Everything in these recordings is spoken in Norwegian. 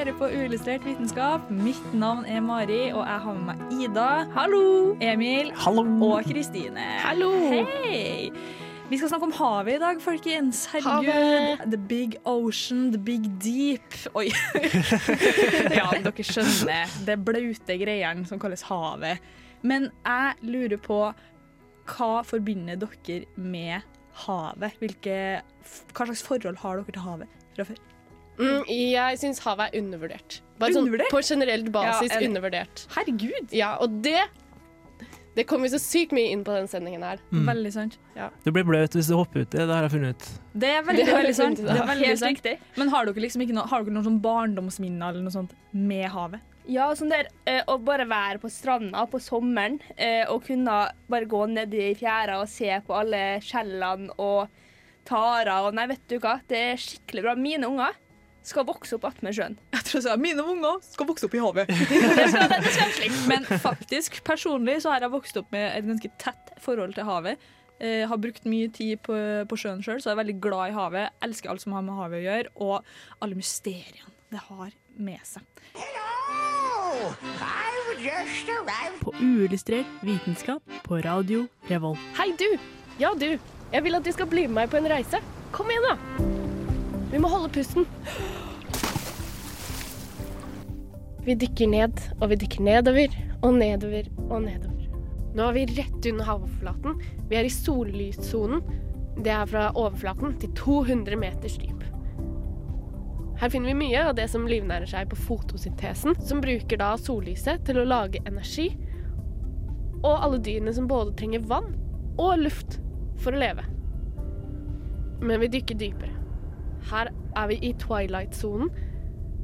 Hører på Uillustrert vitenskap. Mitt navn er Mari, og jeg har med meg Ida. Hallo! Emil. Hallo. Og Kristine. Hallo. Hei! Vi skal snakke om havet i dag, folkens. Herregud. The big ocean, the big deep. Oi. ja, dere skjønner. Det blaute greiene som kalles havet. Men jeg lurer på hva forbinder dere med havet? Hvilke, hva slags forhold har dere til havet fra før? Mm, jeg syns havet er undervurdert. Bare Undervurdert? sånn på generelt basis Ja, en... undervurdert. Herregud! Ja, og det Det kommer vi så sykt mye inn på den sendingen her. Veldig sant. Du blir bløt hvis du hopper uti, det har jeg funnet ut. Det er veldig, Det er veldig sant. funnet Det er veldig Helt sant. riktig. Men har dere liksom ikke noe, har dere noen sånn barndomsminner eller noe sånt med havet? Ja, sånn der eh, å bare være på stranda på sommeren eh, og kunne bare gå ned i fjæra og se på alle skjellene og tarer og Nei, vet du hva, det er skikkelig bra. Mine unger skal vokse opp attmed sjøen. Jeg tror jeg sa, Mine unger skal vokse opp i havet. Det skal, det skal. Men faktisk, personlig så har jeg vokst opp med et ganske tett forhold til havet. Eh, har brukt mye tid på, på sjøen sjøl, så jeg er veldig glad i havet. Elsker alt som har med havet å gjøre, og alle mysteriene det har med seg. På uillustrert vitenskap på radio Revolt. Hei, du! Ja, du. Jeg vil at du skal bli med meg på en reise. Kom igjen, da. Vi må holde pusten. Vi dykker ned, og vi dykker nedover og nedover og nedover. Nå er vi rett under havoverflaten. Vi er i sollyssonen. Det er fra overflaten til 200 meters dyp. Her finner vi mye av det som livnærer seg på fotosyntesen, som bruker da sollyset til å lage energi, og alle dyrene som både trenger vann og luft for å leve. Men vi dykker dypere. Her er vi i twilight-sonen.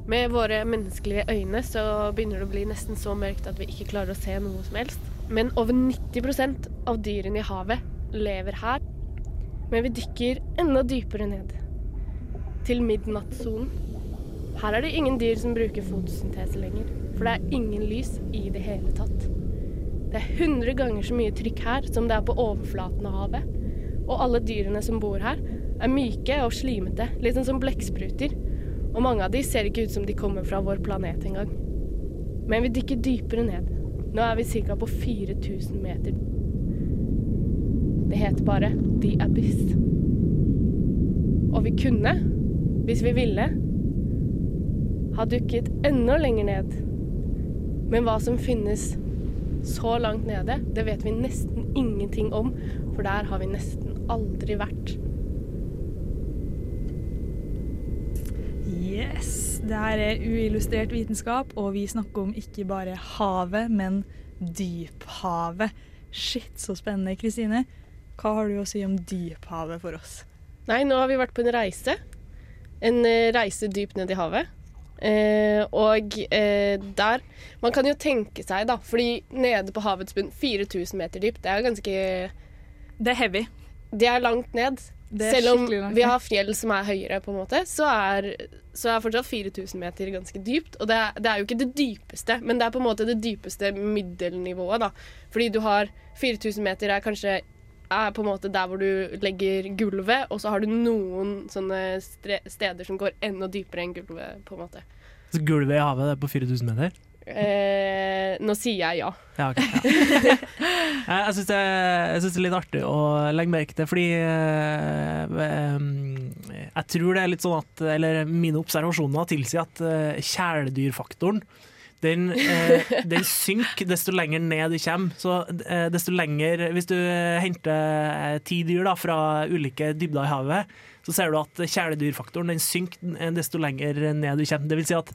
Med våre menneskelige øyne så begynner det å bli nesten så mørkt at vi ikke klarer å se noe som helst. Men over 90% av dyrene i havet lever her. Men vi dykker enda dypere ned. Til midnattssonen. Her er det ingen dyr som bruker fotosyntese lenger. For det er ingen lys i det hele tatt. Det er 100 ganger så mye trykk her som det er på overflaten av havet. Og alle dyrene som bor her, er myke og slimete, litt sånn som blekkspruter. Og mange av de ser ikke ut som de kommer fra vår planet engang. Men vi dykker dypere ned. Nå er vi ca. på 4000 meter. Det heter bare The Abyss. Og vi kunne, hvis vi ville, ha dukket enda lenger ned. Men hva som finnes så langt nede, det vet vi nesten ingenting om, for der har vi nesten aldri vært. Yes, det her er uillustrert vitenskap, og vi snakker om ikke bare havet, men dyphavet. Shit, så spennende. Kristine, hva har du å si om dyphavet for oss? Nei, nå har vi vært på en reise. En eh, reise dypt ned i havet. Eh, og eh, der Man kan jo tenke seg, da, fordi nede på havets bunn, 4000 meter dypt, det er ganske Det er heavy. Det er langt ned. Det er Selv om vi har fjell som er høyere, på en måte, så er, så er fortsatt 4000 meter ganske dypt. Og det er, det er jo ikke det dypeste, men det er på en måte det dypeste middelnivået, da. Fordi du har 4000 meter er kanskje er på en måte der hvor du legger gulvet, og så har du noen sånne steder som går enda dypere enn gulvet, på en måte. Så gulvet i havet er på 4000 meter? Eh, nå sier jeg ja. Ja, okay, Ja. Jeg, jeg syns det, det er litt artig å legge merke til, fordi eh, eh, jeg tror det er litt sånn at Eller mine observasjoner tilsier at eh, kjæledyrfaktoren den, eh, den synker desto lenger ned du kommer. Så eh, desto lenger Hvis du eh, henter eh, ti dyr da, fra ulike dybder i havet, så ser du at kjæledyrfaktoren den synker eh, desto lenger ned du kommer. Det vil si at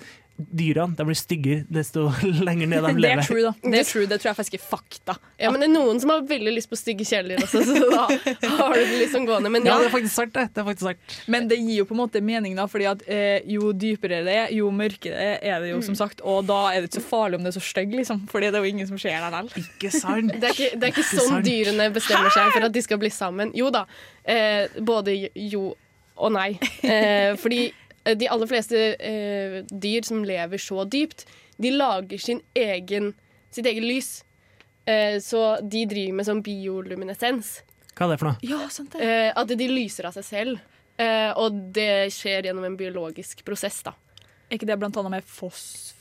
dyrene de blir styggere desto lenger ned de Det er lever. true, da. Det er true, det tror jeg faktisk er fakta. Ja, men det er noen som har veldig lyst på stygge kjæledyr også, så da har du det liksom gående. Men Ja, ja, det er faktisk sant, det. det er faktisk sant. Men det gir jo på en måte mening, da, fordi at eh, jo dypere det er, jo mørkere er det jo, som sagt. Og da er det ikke så farlig om det er så stygg, liksom. Fordi det er jo ingen som ser deg likevel. Ikke sant? det er ikke, det er ikke sånn sant. dyrene bestemmer seg for at de skal bli sammen. Jo da, eh, både jo og nei. Eh, fordi de aller fleste eh, dyr som lever så dypt, de lager sin egen, sitt eget lys. Eh, så de driver med sånn bioluminescens. Hva er det for noe? Ja, sant det. Eh, at de lyser av seg selv. Eh, og det skjer gjennom en biologisk prosess, da. Er ikke det blant annet med fosfor?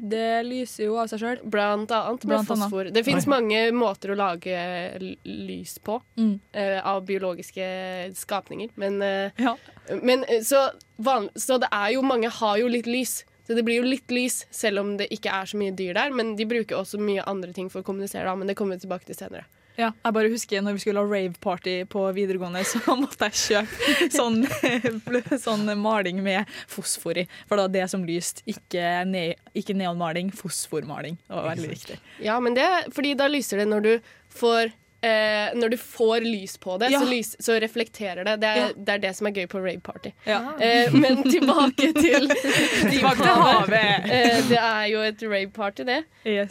Det lyser jo av seg sjøl. Blant annet med Blant annet. fosfor. Det fins mange måter å lage lys på Mm. uh, av biologiske skapninger. Men, uh, Ja. men eh, så, van, så det er jo mange har jo litt lys. Så det blir jo litt lys, selv om det ikke er så mye dyr der. Men de bruker også mye andre ting for å kommunisere, da, men det kommer vi tilbake til senere. Ja, jeg bare husker når vi skulle ha rave-party på videregående, så måtte jeg kjøpe sånn, sånn maling med fosfor i. For det var det som lyste, ikke, ne ikke neonmaling, fosformaling. Det var veldig viktig. Ja, men det fordi da lyser det når du får Eh, når du får lys på det, Ja. så, lys, så reflekterer det. Det er, Ja. det er det som er gøy på rave party. Ja. Eh, men tilbake til Tilbake til havet. Eh, det er jo et rave party, det. Yes.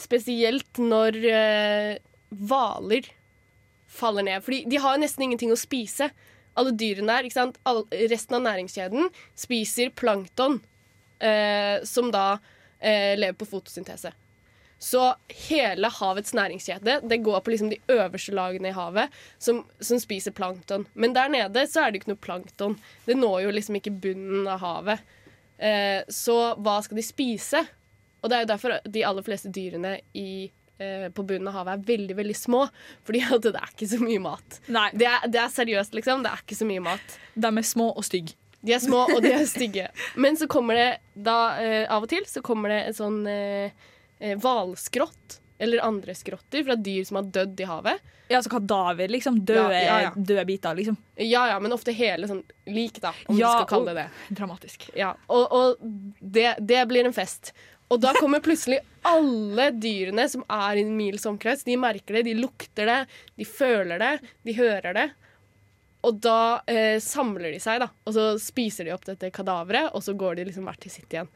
Spesielt når eh, hvaler faller ned. Fordi de har nesten ingenting å spise. Alle dyrene der, ikke sant? All, resten av næringskjeden spiser plankton, eh, som da eh, lever på fotosyntese. Så hele havets næringskjede det går på liksom de øverste lagene i havet som, som spiser plankton. Men der nede så er det ikke noe plankton. Det når jo liksom ikke bunnen av havet. Eh, så hva skal de spise? Og det er jo derfor de aller fleste dyrene i, eh, på bunnen av havet er veldig veldig små. Fordi at det er ikke så mye mat. Det er, det er seriøst, liksom. Det er ikke så mye mat. de er små og stygge. De er små, og de er stygge. Men så kommer det da eh, av og til så kommer det en sånn hvalskrott. eh, eller andre skrotter fra dyr som har dødd i havet. Ja, altså kadaver, liksom. Døde, Ja, ja, ja. døde biter, liksom. Ja ja, men ofte hele sånn lik, da, om du skal kalle det det. Dramatisk. Ja, og, og det, det blir en fest. Og da kommer plutselig alle dyrene som er i en mils omkrets. De merker det, de lukter det, de føler det, de hører det. Og da eh, samler de seg, da. Og så spiser de opp dette kadaveret, og så går de liksom hvert til sitt igjen.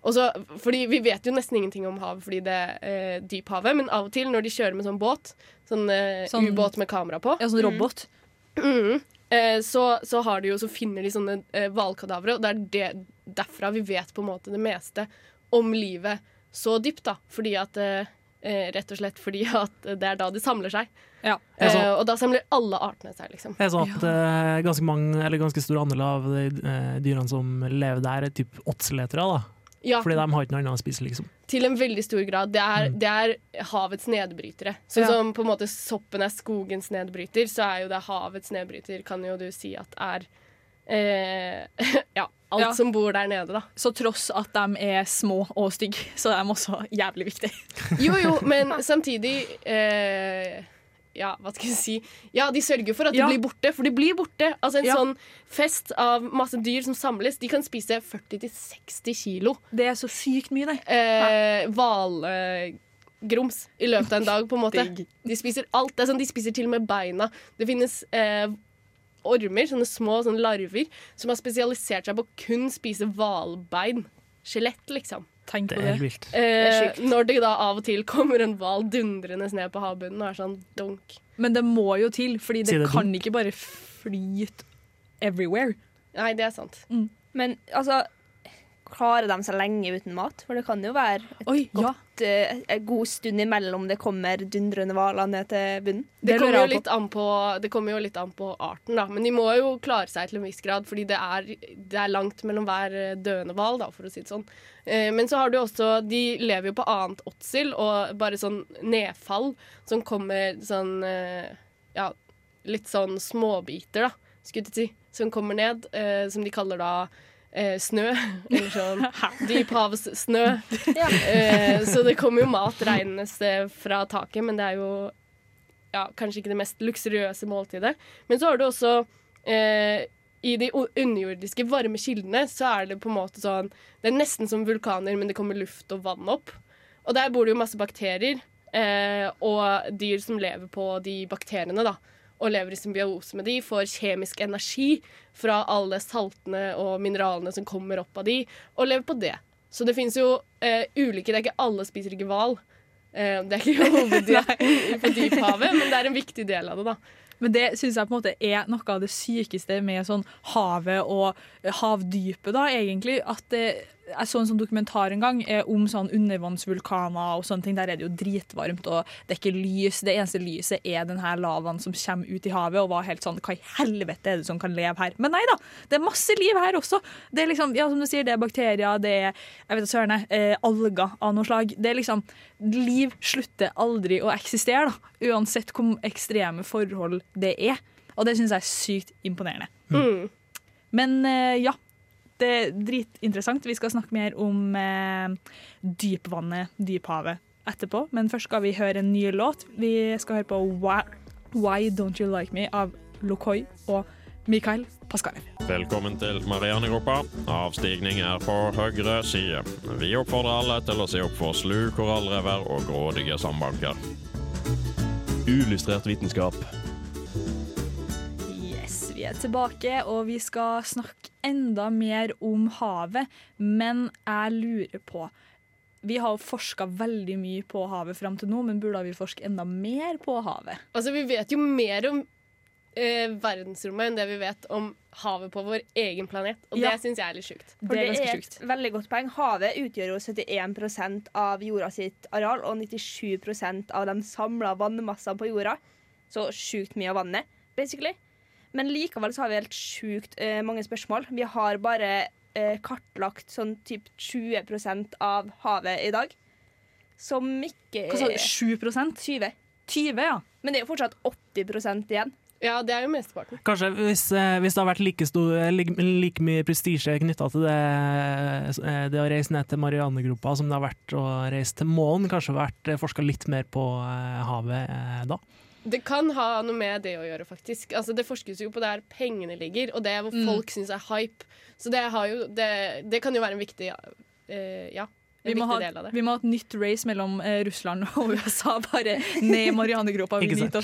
Og så, fordi Vi vet jo nesten ingenting om havet fordi det er eh, dyphavet, men av og til når de kjører med sånn båt, sånn, eh, Sånn- ubåt med kamera på, Ja, sånn robot. Mhm. Eh, så, så, har de jo, så finner de sånne eh, hvalkadavre, og det er det, derfra vi vet på en måte det meste om livet så dypt. da. Fordi at, eh, eh, rett og slett fordi at det er da de samler seg. Ja. Sånn- Eh, og da samler alle artene seg, liksom. Jeg så sånn at eh, ganske mange, eller ganske stor andel av de eh, dyrene som lever der, er typ åtseletere. da. Ja, Fordi de har ikke noe annet å spise, liksom. til en veldig stor grad. Det er, det er havets nedbrytere. Sånn Ja. som på en måte soppen er skogens nedbryter, så er jo det havets nedbryter, kan jo du si at er eh, Ja, alt Ja. som bor der nede, da. Så tross at de er små og stygge, så er de også jævlig viktige. Jo, jo, men samtidig eh, Ja, hva skal jeg si? Ja, de sørger for at de Ja. blir borte, for de blir borte. Altså En Ja. sånn fest av masse dyr som samles, de kan spise 40-60 kilo Det er så sykt mye, det. eh, hvalgrums i løpet av en dag, på en måte. De spiser alt. Det er sånn, de spiser til og med beina. Det finnes eh, ormer, sånne små sånne larver, som har spesialisert seg på å kun spise hvalbein. Skjelett, liksom. Tenk Det på er det. Er vilt. Eh, når det da av og til kommer en hval dundrende ned på havbunnen og er sånn dunk. Men det må jo til, fordi det, det kan ikke bare flyte everywhere. Nei, det er sant. Men altså Klarer de seg lenge uten mat? For det kan jo være et Oi, ja. godt, eh, en god stund imellom det kommer dundrende hvaler ned til bunnen. Det, Det kommer jo litt an på, det kommer jo litt an på arten, da. Men de må jo klare seg til en viss grad, fordi det er, det er langt mellom hver eh, døende hval, for å si det sånn. Uh, men så har du også De lever jo på annet åtsel og bare sånn nedfall som kommer sånn uh, Ja, litt sånn småbiter, da, skulle jeg si, som kommer ned, eh, som de kaller da eh, snø. Eller sånn dyphavssnø. Eh, så det kommer jo mat regnende fra taket, men det er jo ja, kanskje ikke det mest luksuriøse måltidet. Men så har du også eh, i de underjordiske varme kildene så er det på en måte sånn Det er nesten som vulkaner, men det kommer luft og vann opp. Og der bor det jo masse bakterier eh, og dyr som lever på de bakteriene, da. Og lever i symbiose med de, får kjemisk energi fra alle saltene og mineralene som kommer opp av de, og lever på det. Så det fins jo eh, ulike Det er ikke alle spiser ikke hval. Eh, det er ikke hoveddietten på dyphavet, men det er en viktig del av det, da. Men det syns jeg på en måte er noe av det sykeste med sånn havet og havdypet, da, egentlig. At det, jeg så en sånn dokumentar en gang eh, om sånn undervannsvulkaner og sånne ting. Der er det jo dritvarmt, og det er ikke lys. Det eneste lyset er den her lavaen som kommer ut i havet, og var helt sånn Hva i helvete er det som kan leve her? Men nei da, det er masse liv her også. Det er liksom, ja, som du sier, det er bakterier, det er jeg vet søren, eh, alger av noe slag. Det er liksom Liv slutter aldri å eksistere, da. Uansett hvor ekstreme forhold det er. Og det syns jeg er sykt imponerende. Mm. Men eh, ja, det er dritinteressant. Vi skal snakke mer om eh, dypvannet, dyphavet, etterpå. Men først skal vi høre en ny låt. Vi skal høre på Why, Why Don't You Like Me av Lokoi og Mikael Paskarev. Velkommen til Marianegruppa. Avstigning er på høyre side. Vi oppfordrer alle til å se opp for slu korallrever og grådige sandbanker. Ulystrert vitenskap. Vi er tilbake, og vi skal snakke enda mer om havet. Men jeg lurer på Vi har forska veldig mye på havet fram til nå, men burde vi forske enda mer på havet? Altså, vi vet jo mer om eh, verdensrommet enn det vi vet om havet på vår egen planet. Og Ja. det syns jeg er litt sjukt. For det er et veldig godt poeng. Havet utgjør jo 71 av jorda sitt areal og 97% av de samla vannmassene på jorda. Så sjukt mye av vannet, basically. Men likevel så har vi helt sjukt eh, mange spørsmål. Vi har bare eh, kartlagt sånn typ 20% av havet i dag. Som ikke Hva sa du, 7 20. 20, ja. Men det er jo fortsatt 80% igjen. Ja, det er jo mesteparten. Kanskje hvis, eh, hvis det har vært like, stor, eh, like, like mye prestisje knytta til det, eh, det å reise ned til Marianegropa som det har vært å reise til månen, kanskje vært forska litt mer på havet da? Det kan ha noe med det å gjøre, faktisk. Altså, det forskes jo på der pengene ligger, og det er hvor Mm. folk syns er hype. Så det, har jo, det, det kan jo være en viktig eh, Ja, Vi må, viktig ha, del av det. vi må ha et nytt race mellom eh, Russland og USA, bare ned i Marianegropa. Vi vi er nødt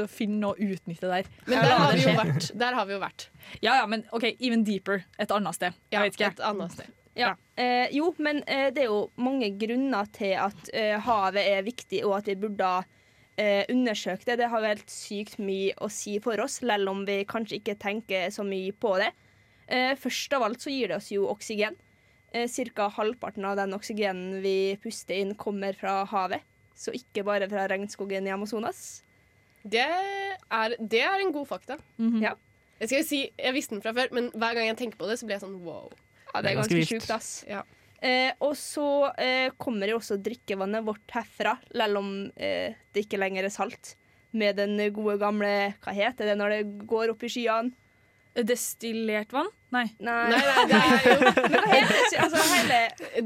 til å finne og utnytte der. Men der har, vi jo vært, der har vi jo vært. Ja, ja, men OK, even deeper. Et annet sted. Ja, Jeg vet ikke. et annet sted. Ja. Eh, jo, men eh, det er jo mange grunner til at eh, havet er viktig, og at vi burde ha eh, undersøke det. Det har helt sykt mye å si for oss, selv om vi kanskje ikke tenker så mye på det. Eh, først av alt så gir det oss jo oksygen. Eh, Cirka halvparten av den oksygenen vi puster inn, kommer fra havet. Så ikke bare fra regnskogen i Amazonas. Det er, det er en god fakta. Mhm. Ja. Jeg skal si, jeg visste den fra før, men hver gang jeg tenker på det, så blir jeg sånn wow. Ja, det er ganske ganske sjukt, ass. Ja. Eh, og så eh, kommer jo også drikkevannet vårt herfra, selv om eh, det ikke lenger er salt. Med den gode gamle Hva heter det når det går opp i skyene? Destillert vann? Nei. Nei, Nei, nei, det er jo, Men hva heter? Altså hele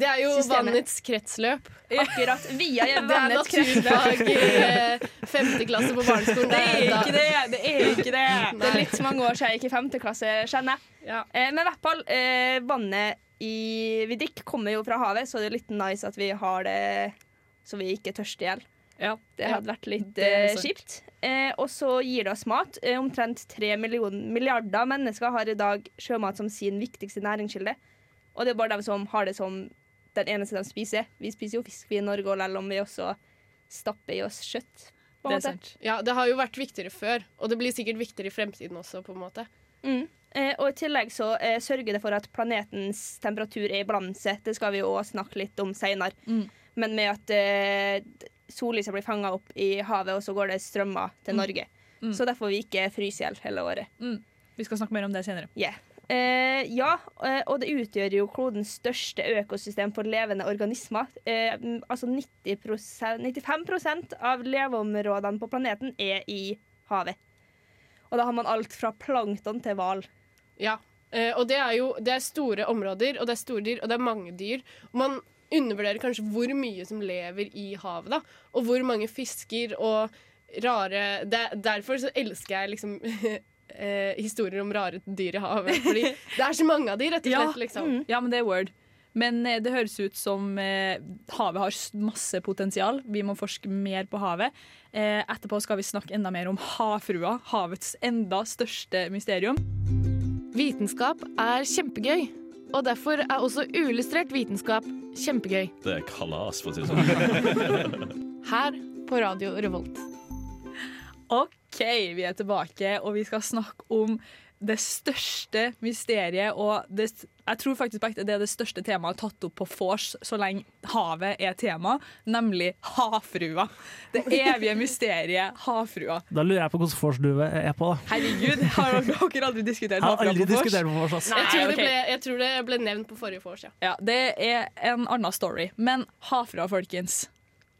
det er jo Systemet. vannets kretsløp. Akkurat. Via Det er vannets kretsløp. naturfag i eh, femte klasse på barneskolen. Det er ikke det! Det er ikke det! Det er litt mange år siden jeg gikk i femte klasse, kjenner jeg. Ja. Eh, men i hvert fall, eh, vannet i vi drikker kommer jo fra havet, så det er litt nice at vi har det så vi ikke tørster i hjel. Ja. Det Ja, hadde vært litt eh, kjipt. Eh, og så gir det oss mat. Eh, omtrent tre milliarder mennesker har i dag sjømat som sin viktigste næringskilde. Og det er bare de som har det som den eneste de spiser. Vi spiser jo fisk vi i Norge, og selv om vi også stapper i oss kjøtt. Det er sant. ja, det har jo vært viktigere før, og det blir sikkert viktigere i fremtiden også, på en måte. Mm. Eh, og i tillegg så eh, sørger det for at planetens temperatur er i balanse. Det skal vi jo snakke litt om seinere. Mm. Men med at eh, sollyset blir fanga opp i havet, og så går det strømmer til Mm. Norge. Mm. Så derfor vi ikke fryser i hjel hele året. Vi skal snakke mer om det senere. Yeah. Eh, ja, og det utgjør jo klodens største økosystem for levende organismer. Eh, mm, altså 90 95% av leveområdene på planeten er i havet. Og da har man alt fra plankton til hval. Ja, eh, og det er jo det er store områder, og det er store dyr, og det er mange dyr. Man undervurderer kanskje hvor mye som lever i havet, da. Og hvor mange fisker og rare det, Derfor så elsker jeg liksom eh, historier om rare dyr i havet. Fordi det er så mange av de, rett og Ja, slett. Liksom. mm. ja, men det er word. Men eh, det høres ut som eh, havet har masse potensial. Vi må forske mer på havet. Eh, etterpå skal vi snakke enda mer om havfrua, havets enda største mysterium. Vitenskap er kjempegøy, og derfor er også uillustrert vitenskap kjempegøy. Det er kalas, for å si det sånn. Her på Radio Revolt. OK, vi er tilbake, og vi skal snakke om det største mysteriet. Og det, jeg tror faktisk det er det største temaet tatt opp på vors så lenge havet er tema, nemlig havfrua. Det evige mysteriet havfrua. Da lurer jeg på hvordan vors du er på. da. Herregud, har dere aldri diskutert havfrua aldri på vors? på vors. Jeg ble, jeg tror det ble nevnt på forrige vors, ja. Ja, det er en annen story. Men havfrua, folkens.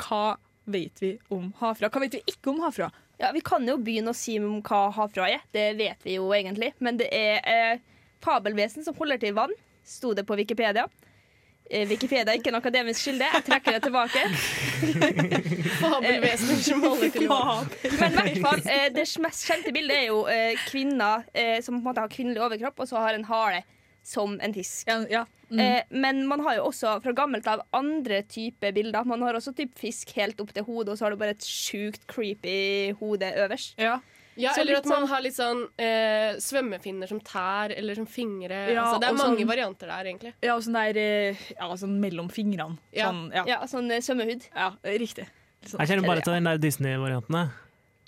Hva vet vi om havfrua? Hva vet vi ikke om havfrua? Ja, Vi kan jo begynne å si om hva havfrua er. Det vet vi jo egentlig. Men det er eh, fabelvesen som holder til i vann, sto det på Wikipedia. Eh, Wikipedia er ikke en akademisk kilde. Jeg trekker det tilbake. Fabelvesener som holder til i vann. Men i hvert fall, eh, det mest kjente bildet er jo eh, kvinner eh, som på en måte har kvinnelig overkropp, og så har en hale som en fisk. Mm. Eh, men man har jo også fra gammelt av andre typer bilder. Man har også typ fisk helt opp til hodet, og så har du bare et sjukt creepy hode øverst. Ja. Ja, Så eller at man sånn- har litt sånn eh, svømmefinner som tær, eller som fingre. Ja, altså, det er mange sånn- varianter der, egentlig. Ja, og sånn der eh, Ja, sånn mellom fingrene. Ja. Sånn, ja. Ja, sånn eh, svømmehud. ja, riktig. Sånn, Jeg kjenner bare til den der Disney-varianten.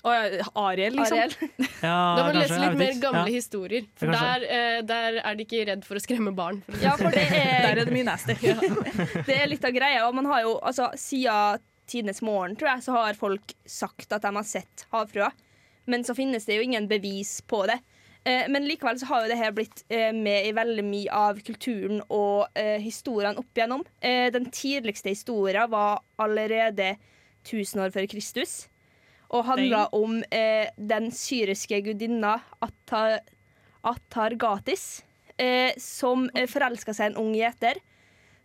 Ariel, liksom. Ariel. Ja, Da må du lese litt mer gamle Ja. historier. For der, eh, der er de ikke redd for å skremme barn. For Ja, for det er, Der er, det mye nasty. det er litt av greia. Og man har jo, altså, siden tidenes morgen, tror jeg, så har folk sagt at de har sett havfrua. Men så finnes det jo ingen bevis på det. Eh, men likevel så har jo det her blitt eh, med i veldig mye av kulturen og historiene opp igjennom. Eh, den tidligste historien var allerede 1000 år før Kristus. Og handla om eh, den syriske gudinna Atar Gatis, eh, som eh, forelska seg en ung gjeter.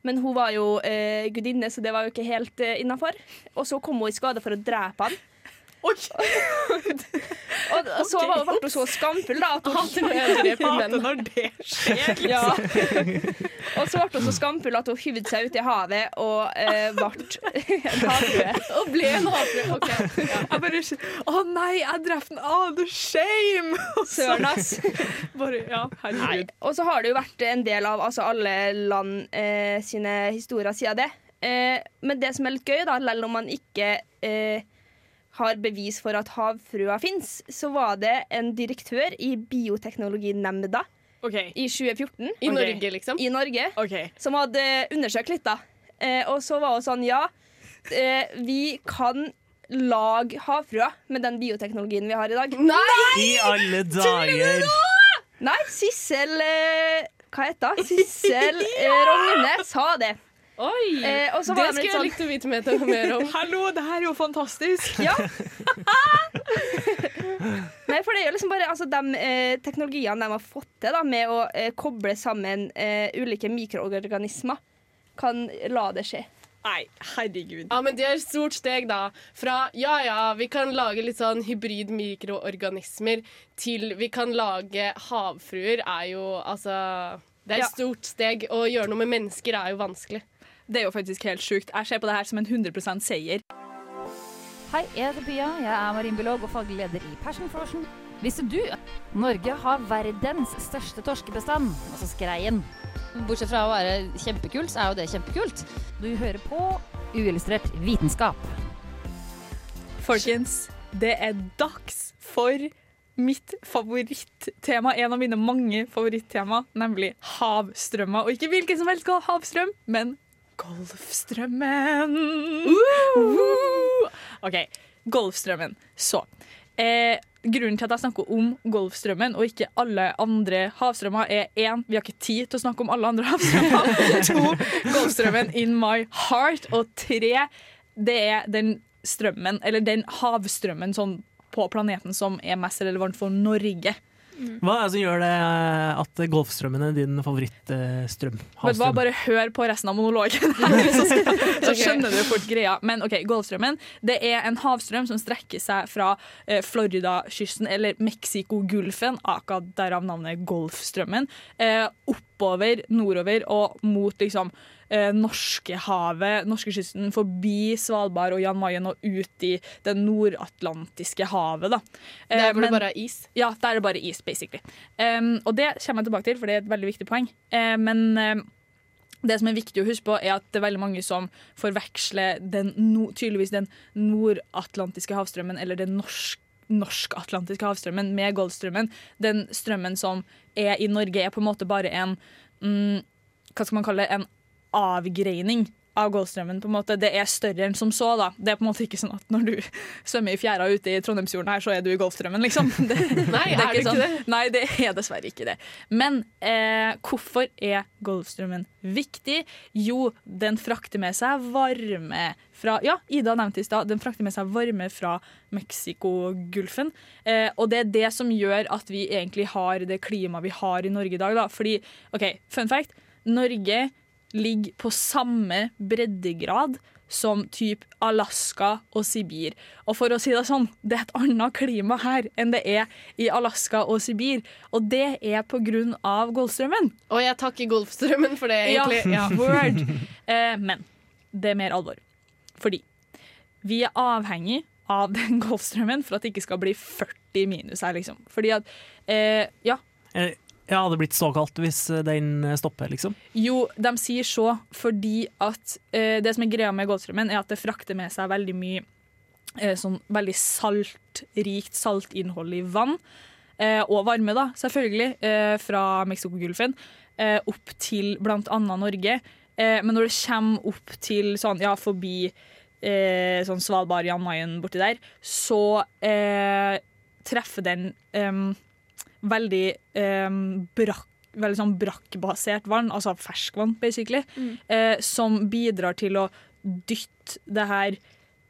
Men hun var jo eh, gudinne, så det var jo ikke helt eh, innafor. Og så kom hun i skade for å drepe han. Og, og så var, ble hun så skamfull da at hun dreper menn. når det skjer. ja. Og så ble hun så skamfull at hun hyvde seg ut i havet og eh, ble en havfrue. Og ble en havfrue. Ok. Jeg bare Å nei, jeg drepte den! Å, the shame! Søren, ass. Bare, ja, herregud. Og så har det jo vært en del av altså, alle land eh, sine historier siden det. Eh, men det som er litt gøy, da, selv om man ikke eh, har bevis for at havfrua fins, så var det en direktør i Bioteknologinemnda okay. i 2014 I okay. Norge, liksom. i Norge okay. som hadde undersøkt litt, da. Eh, og så var hun sånn Ja, eh, vi kan lage havfrua med den bioteknologien vi har i dag. I alle dager! Nei, Sissel eh, Hva heter hun? Sissel eh, Rogne sa det. Oi! Eh, Det var skulle jeg sånn likt å vite mer om. Hallo, det her er jo fantastisk! Ja. Nei, for det er jo liksom bare altså, de eh, teknologiene de har fått til da, med å eh, koble sammen eh, ulike mikroorganismer, kan la det skje. Nei, herregud. Ja, men Det er et stort steg, da. Fra ja ja, vi kan lage litt sånn hybrid mikroorganismer, til vi kan lage havfruer, er jo altså Det er et Ja. stort steg. Å gjøre noe med mennesker er jo vanskelig. Det er jo faktisk helt sjukt. Jeg ser på det her som en 100% seier. Hei, jeg heter Pia. Jeg er marinbiolog og faglig leder i Passion Frosion. Visste du Norge har verdens største torskebestand, altså skreien. Bortsett fra å være kjempekult, så er jo det kjempekult. Du hører på Uillustrert vitenskap. Folkens, det er dags for mitt favorittema. En av mine mange favorittema, nemlig havstrømmer. Og ikke hvilken som helst havstrøm, men Golfstrømmen. Uh! OK, Golfstrømmen. Så. Eh, grunnen til at jeg snakker om Golfstrømmen og ikke alle andre havstrømmer, er én, vi har ikke tid til å snakke om alle andre havstrømmer. to, Golfstrømmen in my heart. Og tre, det er den strømmen, eller den havstrømmen sånn på planeten som er mest relevant for Norge. Hva er det som gjør det eh, at Golfstrømmen er din favorittstrøm? Vet hva, bare hør på resten av monologen, her, så, skal, så skjønner du fort greia. Men ok, Golfstrømmen det er en havstrøm som strekker seg fra eh, Floridakysten, eller Mexicogolfen, akkurat derav navnet Golfstrømmen, eh, oppover, nordover og mot liksom eh, Norskehavet, norskekysten, forbi Svalbard og Jan Mayen og ut i det nordatlantiske havet. Da. Eh, Der hvor det bare er is? Ja, der er det bare is, basically. Um, og det kommer jeg tilbake til, for det er et veldig viktig poeng. Eh, men um, det som er viktig å huske på, er at det er veldig mange som forveksler den no, tydeligvis den nordatlantiske havstrømmen eller den norsk norsk-atlantiske havstrømmen med Golfstrømmen. Den strømmen som er i Norge, er på en måte bare en mm, Hva skal man kalle det? En avgreining av Golfstrømmen. på en måte. Det er større enn som så. da. Det er på en måte ikke sånn at når du svømmer i fjæra ute i Trondheimsfjorden, her, så er du i Golfstrømmen, liksom. Det, Nei, er det ikke sånn. det? Nei, det er dessverre ikke det. Men eh, hvorfor er Golfstrømmen viktig? Jo, den frakter med seg varme fra Ja, Ida nevnte i stad, den frakter med seg varme fra Mexicogolfen. Eh, og det er det som gjør at vi egentlig har det klimaet vi har i Norge i dag. Da. Fordi, OK, fun fact. Norge ligger på samme breddegrad som typ Alaska og Sibir. Og for å si det sånn, det er et annet klima her enn det er i Alaska og Sibir. Og det er på grunn av Golfstrømmen. Og jeg takker Golfstrømmen for det, egentlig. Ja, word. Eh, men det er mer alvor. Fordi vi er avhengig av den Golfstrømmen for at det ikke skal bli 40 minus her, liksom. Fordi at eh, Ja. Eh, Ja, hadde blitt såkalt hvis eh, den stopper, liksom? Jo, de sier så fordi at eh, det som er greia med Golfstrømmen, er at det frakter med seg veldig mye eh, sånn veldig saltrikt saltinnhold i vann. Eh, og varme, da, selvfølgelig, eh, fra Mexicogolfen eh, opp til bl.a. Norge. Eh, men når det kommer opp til sånn, ja, forbi eh, sånn Svalbard, Jan Mayen borti der, så eh, treffer den em, veldig eh, brakk Veldig sånn brakkbasert vann, altså ferskvann, basically, eh, som bidrar til å dytte det her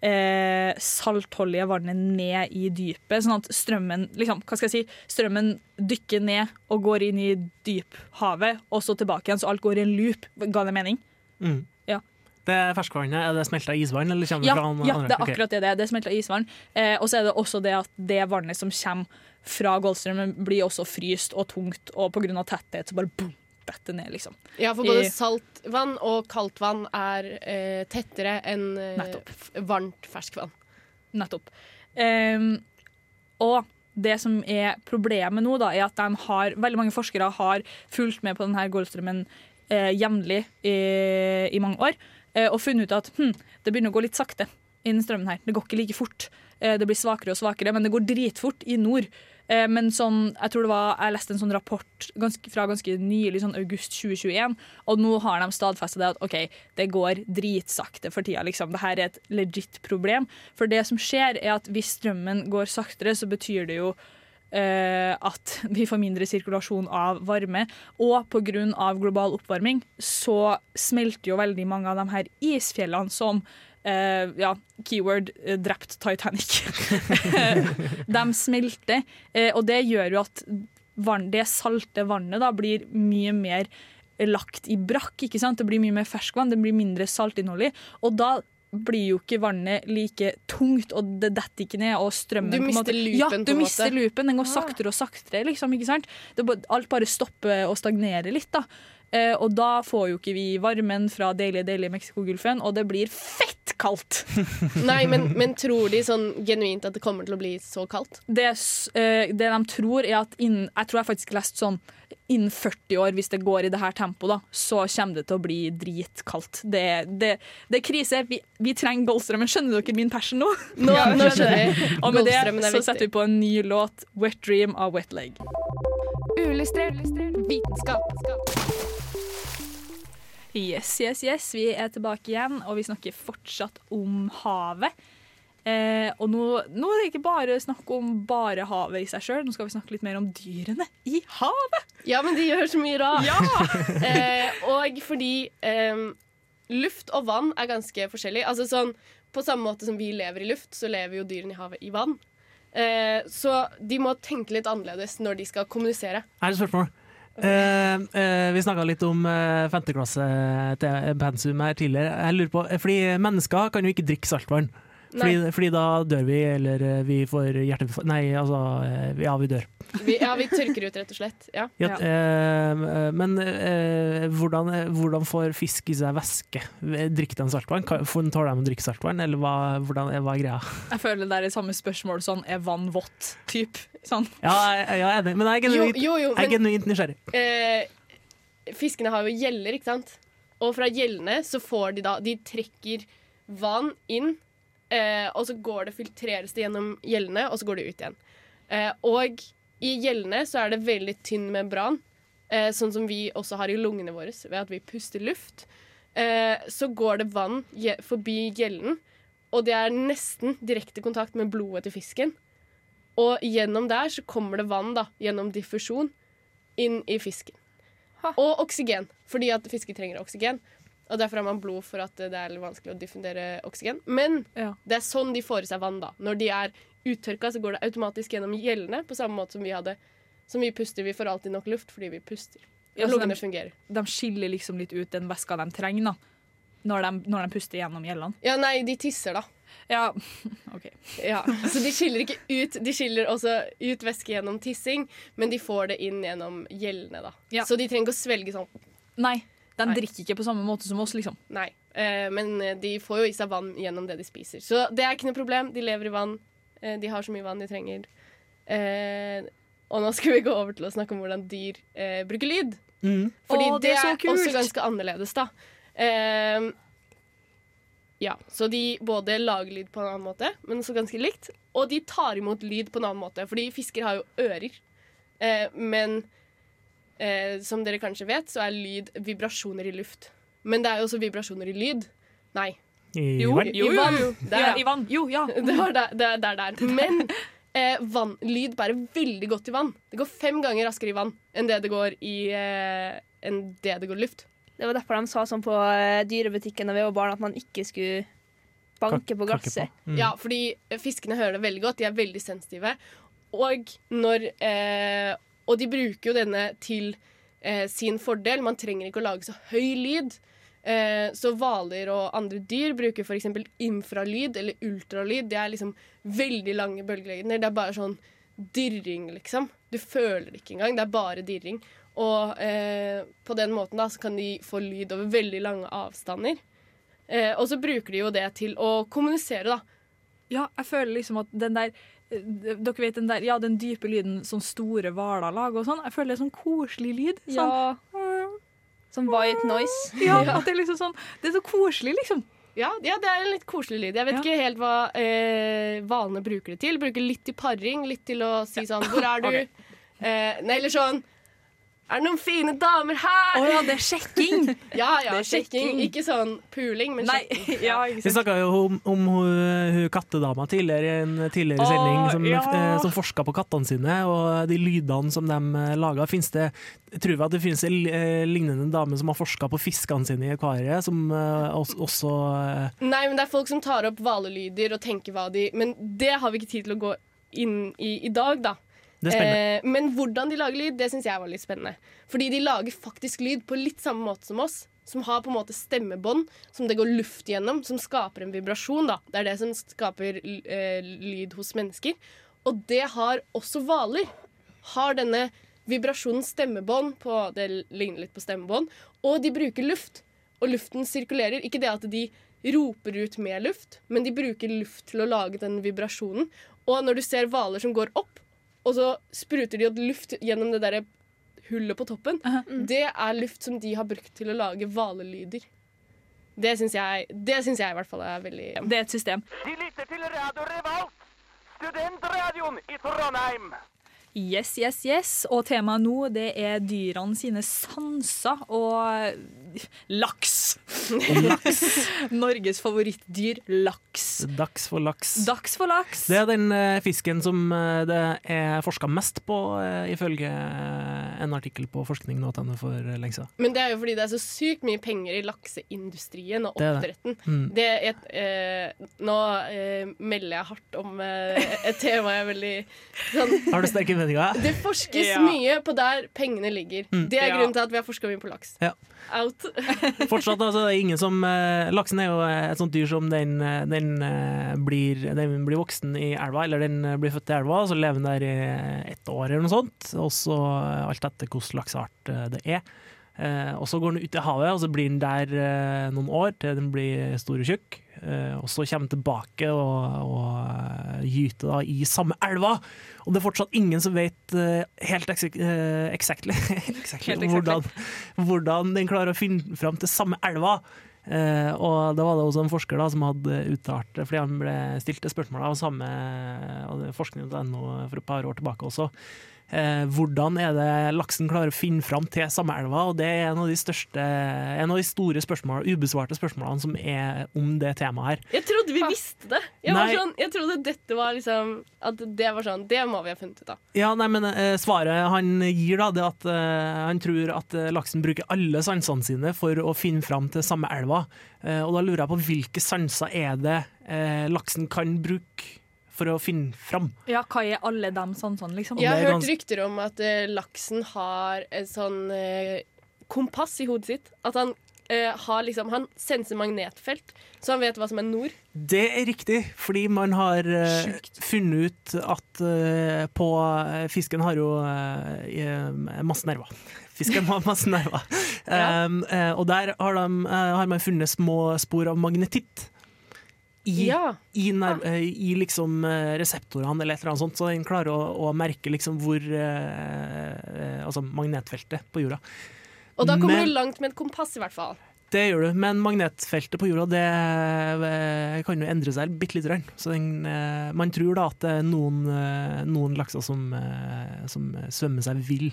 eh, saltholdige vannet ned i dypet, sånn at strømmen liksom, hva skal jeg si, strømmen dykker ned og går inn i dyphavet, og så tilbake igjen, så alt går i en loop. Ga det mening? Mm. Ja. Det ferskvannet, er det smelta isvann, eller kommer det Ja, fra andre? ja, det er akkurat det det er. Det er smelta isvann. Eh, og så er det også det at det vannet som kommer fra Golfstrømmen, blir også fryst og tungt, og pga. tetthet så bare boom, detter ned, liksom. Ja, for både saltvann og kaldtvann er eh, tettere enn eh, varmt ferskvann. Nettopp. Um, og det som er problemet nå, da, er at de har, veldig mange forskere har fulgt med på denne Golfstrømmen eh, jevnlig i, i mange år, eh, og funnet ut at hm, det begynner å gå litt sakte innen strømmen her. Det går ikke like fort. Eh, det blir svakere og svakere, men det går dritfort i nord. Eh, men sånn, jeg tror det var, jeg leste en sånn rapport ganske, fra ganske nylig, sånn august 2021, og nå har de stadfestet det at OK, det går dritsakte for tida. Liksom. Dette er et legit problem. For det som skjer, er at hvis strømmen går saktere, så betyr det jo eh, at vi får mindre sirkulasjon av varme. Og pga. global oppvarming så smelter jo veldig mange av de her isfjellene som eh, ja, keyword uh, drept Titanic. de smelter, uh, og det gjør jo at vann, det salte vannet da blir mye mer lagt i brakk. ikke sant? Det blir mye mer ferskvann, det blir mindre saltinnhold i. Og da blir jo ikke vannet like tungt, og det detter ikke ned. og strømmen Du mister loopen, Ja, du mister loopen. Den går saktere og saktere. liksom, ikke sant? Det, alt bare stopper og stagnerer litt. da. Eh, og da får jo ikke vi varmen fra deilige, deilige Mexicogolfen, og det blir fett kaldt. Nei, men, men tror de sånn genuint at det kommer til å bli så kaldt? Det, eh, det de tror, er at innen Jeg tror jeg faktisk leste sånn innen 40 år, hvis det går i det her tempoet, da, så kommer det til å bli dritkaldt. Det, det, det er krise. Vi, vi trenger Goldstrømmen. Skjønner dere min passion nå? Nå- nå skjønner jeg. Og med det så setter vi på en ny låt, 'Wet Dream' av Wet Leg. Uillustrert vitenskap. Yes, yes, yes. Vi er tilbake igjen, og vi snakker fortsatt om havet. Eh, og nå, nå er det ikke bare snakk om bare havet i seg sjøl, nå skal vi snakke litt mer om dyrene i havet. Ja, men de gjør så mye rart. Ja! eh, og fordi eh, luft og vann er ganske forskjellig. Altså sånn, På samme måte som vi lever i luft, så lever jo dyrene i havet i vann. Eh, så de må tenke litt annerledes når de skal kommunisere. Er det et spørsmål. Eh, eh, vi snakka litt om eh, femteklasse-pensum her tidligere. Jeg lurer på, eh, fordi Mennesker kan jo ikke drikke saltvann. Fordi, fordi da dør vi, eller eh, vi får hjerte... Nei, altså eh, Ja, vi dør. Vi, ja, vi tørker ut, rett og slett. Ja. Ja, eh, men eh, hvordan, hvordan får fisk i seg væske? Drikker den saltvann? Tåler de å drikke saltvann, eller hva, hvordan, hva er greia? Jeg føler det er det samme spørsmål sånn er vann vått? Typ. Sånn. Ja, jeg, jeg er enig, men jeg er Jo, genuint, jo, jo, jeg er genuint nysgjerrig. Eh, fiskene har jo gjeller, ikke sant? Og fra gjellene så får de da De trekker vann inn, eh, og så går det filtreres det gjennom gjellene, og så går det ut igjen. Eh, og i gjellene så er det veldig tynn membran, eh, sånn som vi også har i lungene våre ved at vi puster luft. Eh, så går det vann forbi gjellen, og det er nesten direkte kontakt med blodet til fisken. Og gjennom der så kommer det vann da, gjennom diffusjon inn i fisken. Og oksygen, fordi at fisker trenger oksygen. Og Derfor har man blod for at det er vanskelig å diffundere oksygen. Men det er sånn de får i seg vann. da. Når de er uttørka, så går det automatisk gjennom gjellene, på samme måte som vi hadde. Som vi puster. Vi får alltid nok luft fordi vi puster. Ja, så lungene de- fungerer. De skiller liksom litt ut den væska de trenger, da. Når de, når de puster gjennom gjellene. Ja, nei, de tisser, da. Ja, OK. Ja, Så de skiller ikke ut De skiller også ut væske gjennom tissing, men de får det inn gjennom gjellene. da. Så de trenger ikke å svelge sånn. Nei, de drikker ikke på samme måte som oss, liksom. Nei, eh, men eh, de får jo i seg vann gjennom det de spiser. Så det er ikke noe problem. De lever i vann. Eh, de har så mye vann de trenger. Eh, og nå skal vi gå over til å snakke om hvordan dyr eh, bruker lyd. Fordi Å, det, det er er, også ganske annerledes, da. Eh, ja, så de både lager lyd på en annen måte, men også ganske likt. Og de tar imot lyd på en annen måte, fordi fisker har jo ører. Eh, men eh, som dere kanskje vet, så er lyd vibrasjoner i luft. Men det er jo også vibrasjoner i lyd. Nei. I Jo, jo, I vann. Der, Ja, i vann. Jo, ja. Det var der, er der, der. Men eh, vann, lyd bærer veldig godt i vann. Det går fem ganger raskere i vann enn det det går i eh, enn det det går i luft. Det var derfor de sa sånn på eh, dyrebutikken da vi var barn, at man ikke skulle banke på glasset. Mm. Ja, fordi fiskene hører det veldig godt. De er veldig sensitive. Og når eh, Og de bruker jo denne til eh, sin fordel. Man trenger ikke å lage så høy lyd. Eh, så hvaler og andre dyr bruker f.eks. infralyd eller ultralyd. Det er liksom veldig lange bølgelengder. Det er bare sånn dirring, liksom. Du føler det ikke engang. Det er bare dirring. Og eh, på den måten da, så kan de få lyd over veldig lange avstander. Eh, og så bruker de jo det til å kommunisere, da. Ja, jeg føler liksom at den der Dere vet den der, ja, den dype lyden som store hvaler lager og sånn. Jeg føler det er sånn koselig lyd. Sånn, Ja. Som white noise. ja, at det er liksom sånn Det er så koselig, liksom. Ja, ja, det er en litt koselig lyd. Jeg vet ikke helt hva eh, hvalene bruker det til. Bruker litt til paring, litt til å si sånn Hvor er du? eh, nei, eller sånn Er det noen fine damer her? Å ja, det er sjekking! ja, ja, er sjekking. sjekking. Ikke sånn puling, men Nei, sjekking. ja, Vi ikke sant. snakka jo om, om hun, kattedama tidligere i en tidligere oh, sending som, ja. eh, som forska på kattene sine, og de lydene som de eh, laga. Det, tror vi at det finnes en eh, lignende dame som har forska på fiskene sine i akvariet, som også, Nei, men det er folk som tar opp hvalelyder og tenker hva de Men det har vi ikke tid til å gå inn i i dag, da. Eh, men hvordan de lager lyd, det syns jeg var litt spennende. Fordi de lager faktisk lyd på litt samme måte som oss. Som har på en måte stemmebånd som det går luft gjennom, som skaper en vibrasjon. da. Det er det som skaper eh, lyd hos mennesker. Og det har også hvaler. Har denne vibrasjonen stemmebånd på Det ligner litt på stemmebånd. Og de bruker luft. Og luften sirkulerer. Ikke det at de roper ut med luft, men de bruker luft til å lage den vibrasjonen. Og når du ser hvaler som går opp, og så spruter de luft gjennom det der hullet på toppen, det er luft som de har brukt til å lage hvalelyder. Det syns jeg, jeg i hvert fall er veldig Det er et system. De lytter til Radio Revolt, studentradioen i Trondheim. Yes, yes, yes. Og temaet nå det er dyrene sine sanser og laks. laks. Norges favorittdyr, laks. Dags for laks. Dags for laks. Det er den eh, fisken som eh, det er forska mest på, eh, ifølge en artikkel på forskning.no for lenge siden. Men det er jo fordi det er så sykt mye penger i lakseindustrien og Det er det. oppdretten. Mm. Det er et, eh, nå eh, melder jeg hardt om eh, et tema jeg er veldig sånn Har du sterke meninger? Det forskes Ja. mye på der pengene ligger. Mm. Det er Ja. grunnen til at vi har forska mye på laks. Ja. Out. Fortsatt, altså, det er ingen som uh, Laksen er jo et sånt dyr som den, eh, den, uh, blir, den blir voksen i elva, eller den eh, blir født i elva, så lever den der i ett år eller noe sånt. Og så eh, alt etter hvilken lakseart eh, det er. Eh, og så går den ut i havet, og så blir den der eh, noen år til den blir stor og tjukk. Eh, og så kommer den tilbake og, og gyter da i samme elva. Og det er fortsatt ingen som vet helt exactly, hvordan, hvordan den klarer å finne fram til samme elva. Eh, og da var det også en forsker da, som hadde uttalt det, fordi han ble stilt det spørsmålet av samme forskning.no for et par år tilbake også. Eh, hvordan er det laksen klarer å finne fram til samme elva? Og det er en av de største, en av de store spørsmål, ubesvarte spørsmålene som er om det temaet her. Jeg trodde vi visste det. Jeg, var sånn, jeg trodde dette var liksom At det var sånn Det må vi ha funnet ut av. Ja, nei, men eh, Svaret han gir, da, det er at eh, han tror at laksen bruker alle sansene sine for å finne fram til samme elva. Eh, og da lurer jeg på hvilke sanser er det eh, laksen kan bruke for å finne fram? Ja, hva er alle de sansene, liksom? Jeg har hørt rykter om at eh, laksen har et sånn eh, kompass i hodet sitt. At han eh, har liksom Han senser magnetfelt, så han vet hva som er nord. Det er riktig, fordi man har eh, funnet ut at eh, på eh, Fisken har jo eh, eh, masse nerver. Fisken har masse nerver. Um, eh, og der har, de, eh, har man funnet små spor av magnetitt. I, Ja. i, i liksom eh, reseptorene eller et eller annet sånt, så den klarer å, å merke liksom hvor eh, eh, Altså magnetfeltet på jorda. Og da kommer Men- du langt med et kompass, i hvert fall. Det gjør du, men magnetfeltet på jorda det eh, kan jo endre seg bitte lite grann. Så den, man tror da at det er noen, noen lakser som, som svømmer seg vill.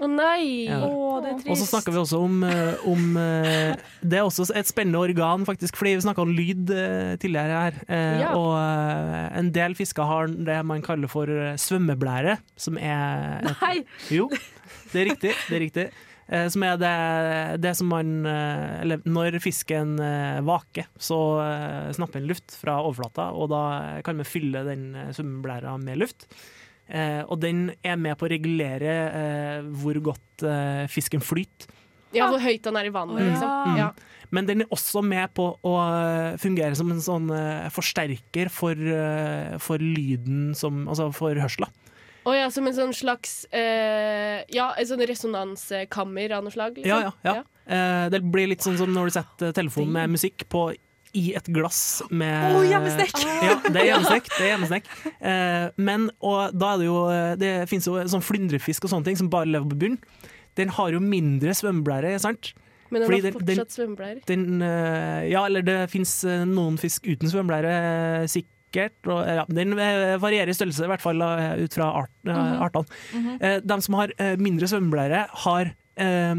Å nei! Ja. Å, det er Og trist. så snakker vi også om, eh, om eh, Det er også et spennende organ, faktisk, fordi vi snakka om lyd eh, tidligere her. Eh, Ja. Og en del fisker har det man kaller for svømmeblære, som er et, Nei! Jo, det er riktig. Det er riktig. Eh, Som er det, det som man Eller når fisken vaker, så snapper den luft fra overflata, og da kan vi fylle den svømmeblæra med luft. Eh, og den er med på å regulere eh, hvor godt eh, fisken flyter. Ja, hvor høyt den er i vannet, liksom. Mm. Men den er også med på å eh, fungere som en sånn eh, forsterker for, eh, for lyden som Altså for hørsla. Å ja, som en sånn slags eh, Ja, en sånn resonanskammer av noe slag? Liksom. Ja, ja, ja. Eh, det blir litt sånn som når du setter telefonen med musikk på i et glass med Å, hjemmesnekk! Ja, det er hjemmesnekk. Det er hjemmesnekk. Eh, men og da er det jo Det finnes jo sånn flyndrefisk og sånne ting som bare lever på bunnen. Den har jo mindre svømmeblære, sant? Men den Fordi har fortsatt svømmeblære? Eh, ja, eller det fins noen fisk uten svømmeblære, eh, sikkert. Og, ja, den eh, varierer i størrelse, i hvert fall eh, ut fra art, mm -hmm. artene. Mm -hmm. De som har eh, mindre svømmeblære, har eh,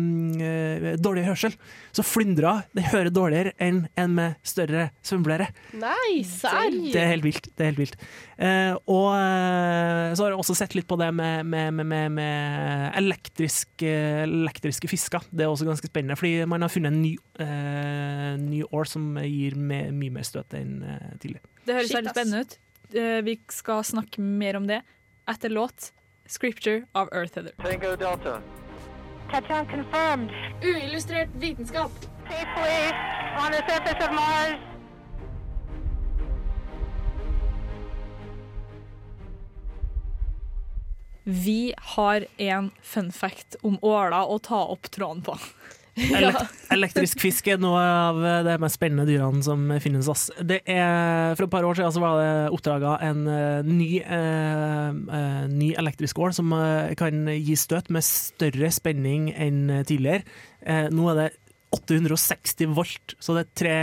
eh, dårlig hørsel. Så flyndra de hører dårligere enn en med større svømmeblære. Nei, serr! Det er helt vilt. Det er helt vilt. Eh, og eh, så har jeg også sett litt på det med, med, med, med, med elektriske, elektriske fisker. Det er også ganske spennende, fordi man har funnet en ny, eh, ny år som gir mye mer støt enn eh, tidligere. Det høres veldig spennende ut. Eh, Vi skal snakke mer om det etter låt 'Scripture' of Earth Heather'. Tango Delta. Touchdown confirmed. Uillustrert vitenskap. Safely on the surface of Mars. Vi har en fun fact om åla å ta opp tråden på. Elek elektrisk fisk er noe av de mest spennende dyrene som finnes. Ass. Det er, for et par år siden så var det oppdaga en eh, ny, eh, eh, ny elektrisk ål som eh, kan gi støt med større spenning enn tidligere. Eh, nå er det 860 volt, så det er tre,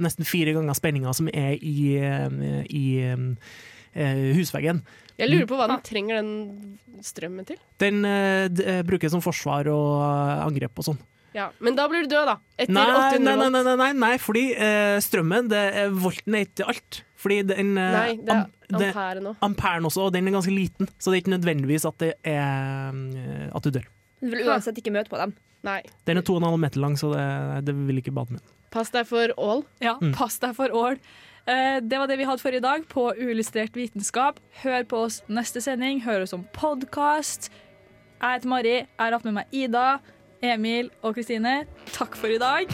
nesten fire ganger spenninga som er i, i, eh, husveggen. Jeg lurer på hva den trenger den strømmen til. Den eh, brukes som forsvar og angrep og sånn. Ja, Men da blir du død, da. Etter Nei, 800 nei, nei, volt. nei, nei, nei, nei fordi eh, strømmen, det er volten er ikke alt. Fordi den eh, Nei, det er am- det- ampere nå. Amperen også, og den er ganske liten, så det er ikke nødvendigvis at, det er, eh, at du dør. Du vil uansett ikke møte på dem. Nei. Den er 2,5 meter lang, så det, det vil ikke bade med. Pass deg for ål. Ja, Mm. pass deg for ål. Eh, Det var det vi hadde for i dag på Uillustrert vitenskap. Hør på oss neste sending. Hør oss om podkast. Jeg heter Mari. Jeg har hatt med meg Ida, Emil og Kristine. Takk for i dag.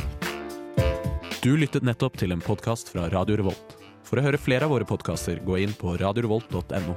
Du lyttet nettopp til en podkast fra Radio Revolt. For å høre flere av våre podkaster, gå inn på radiorevolt.no.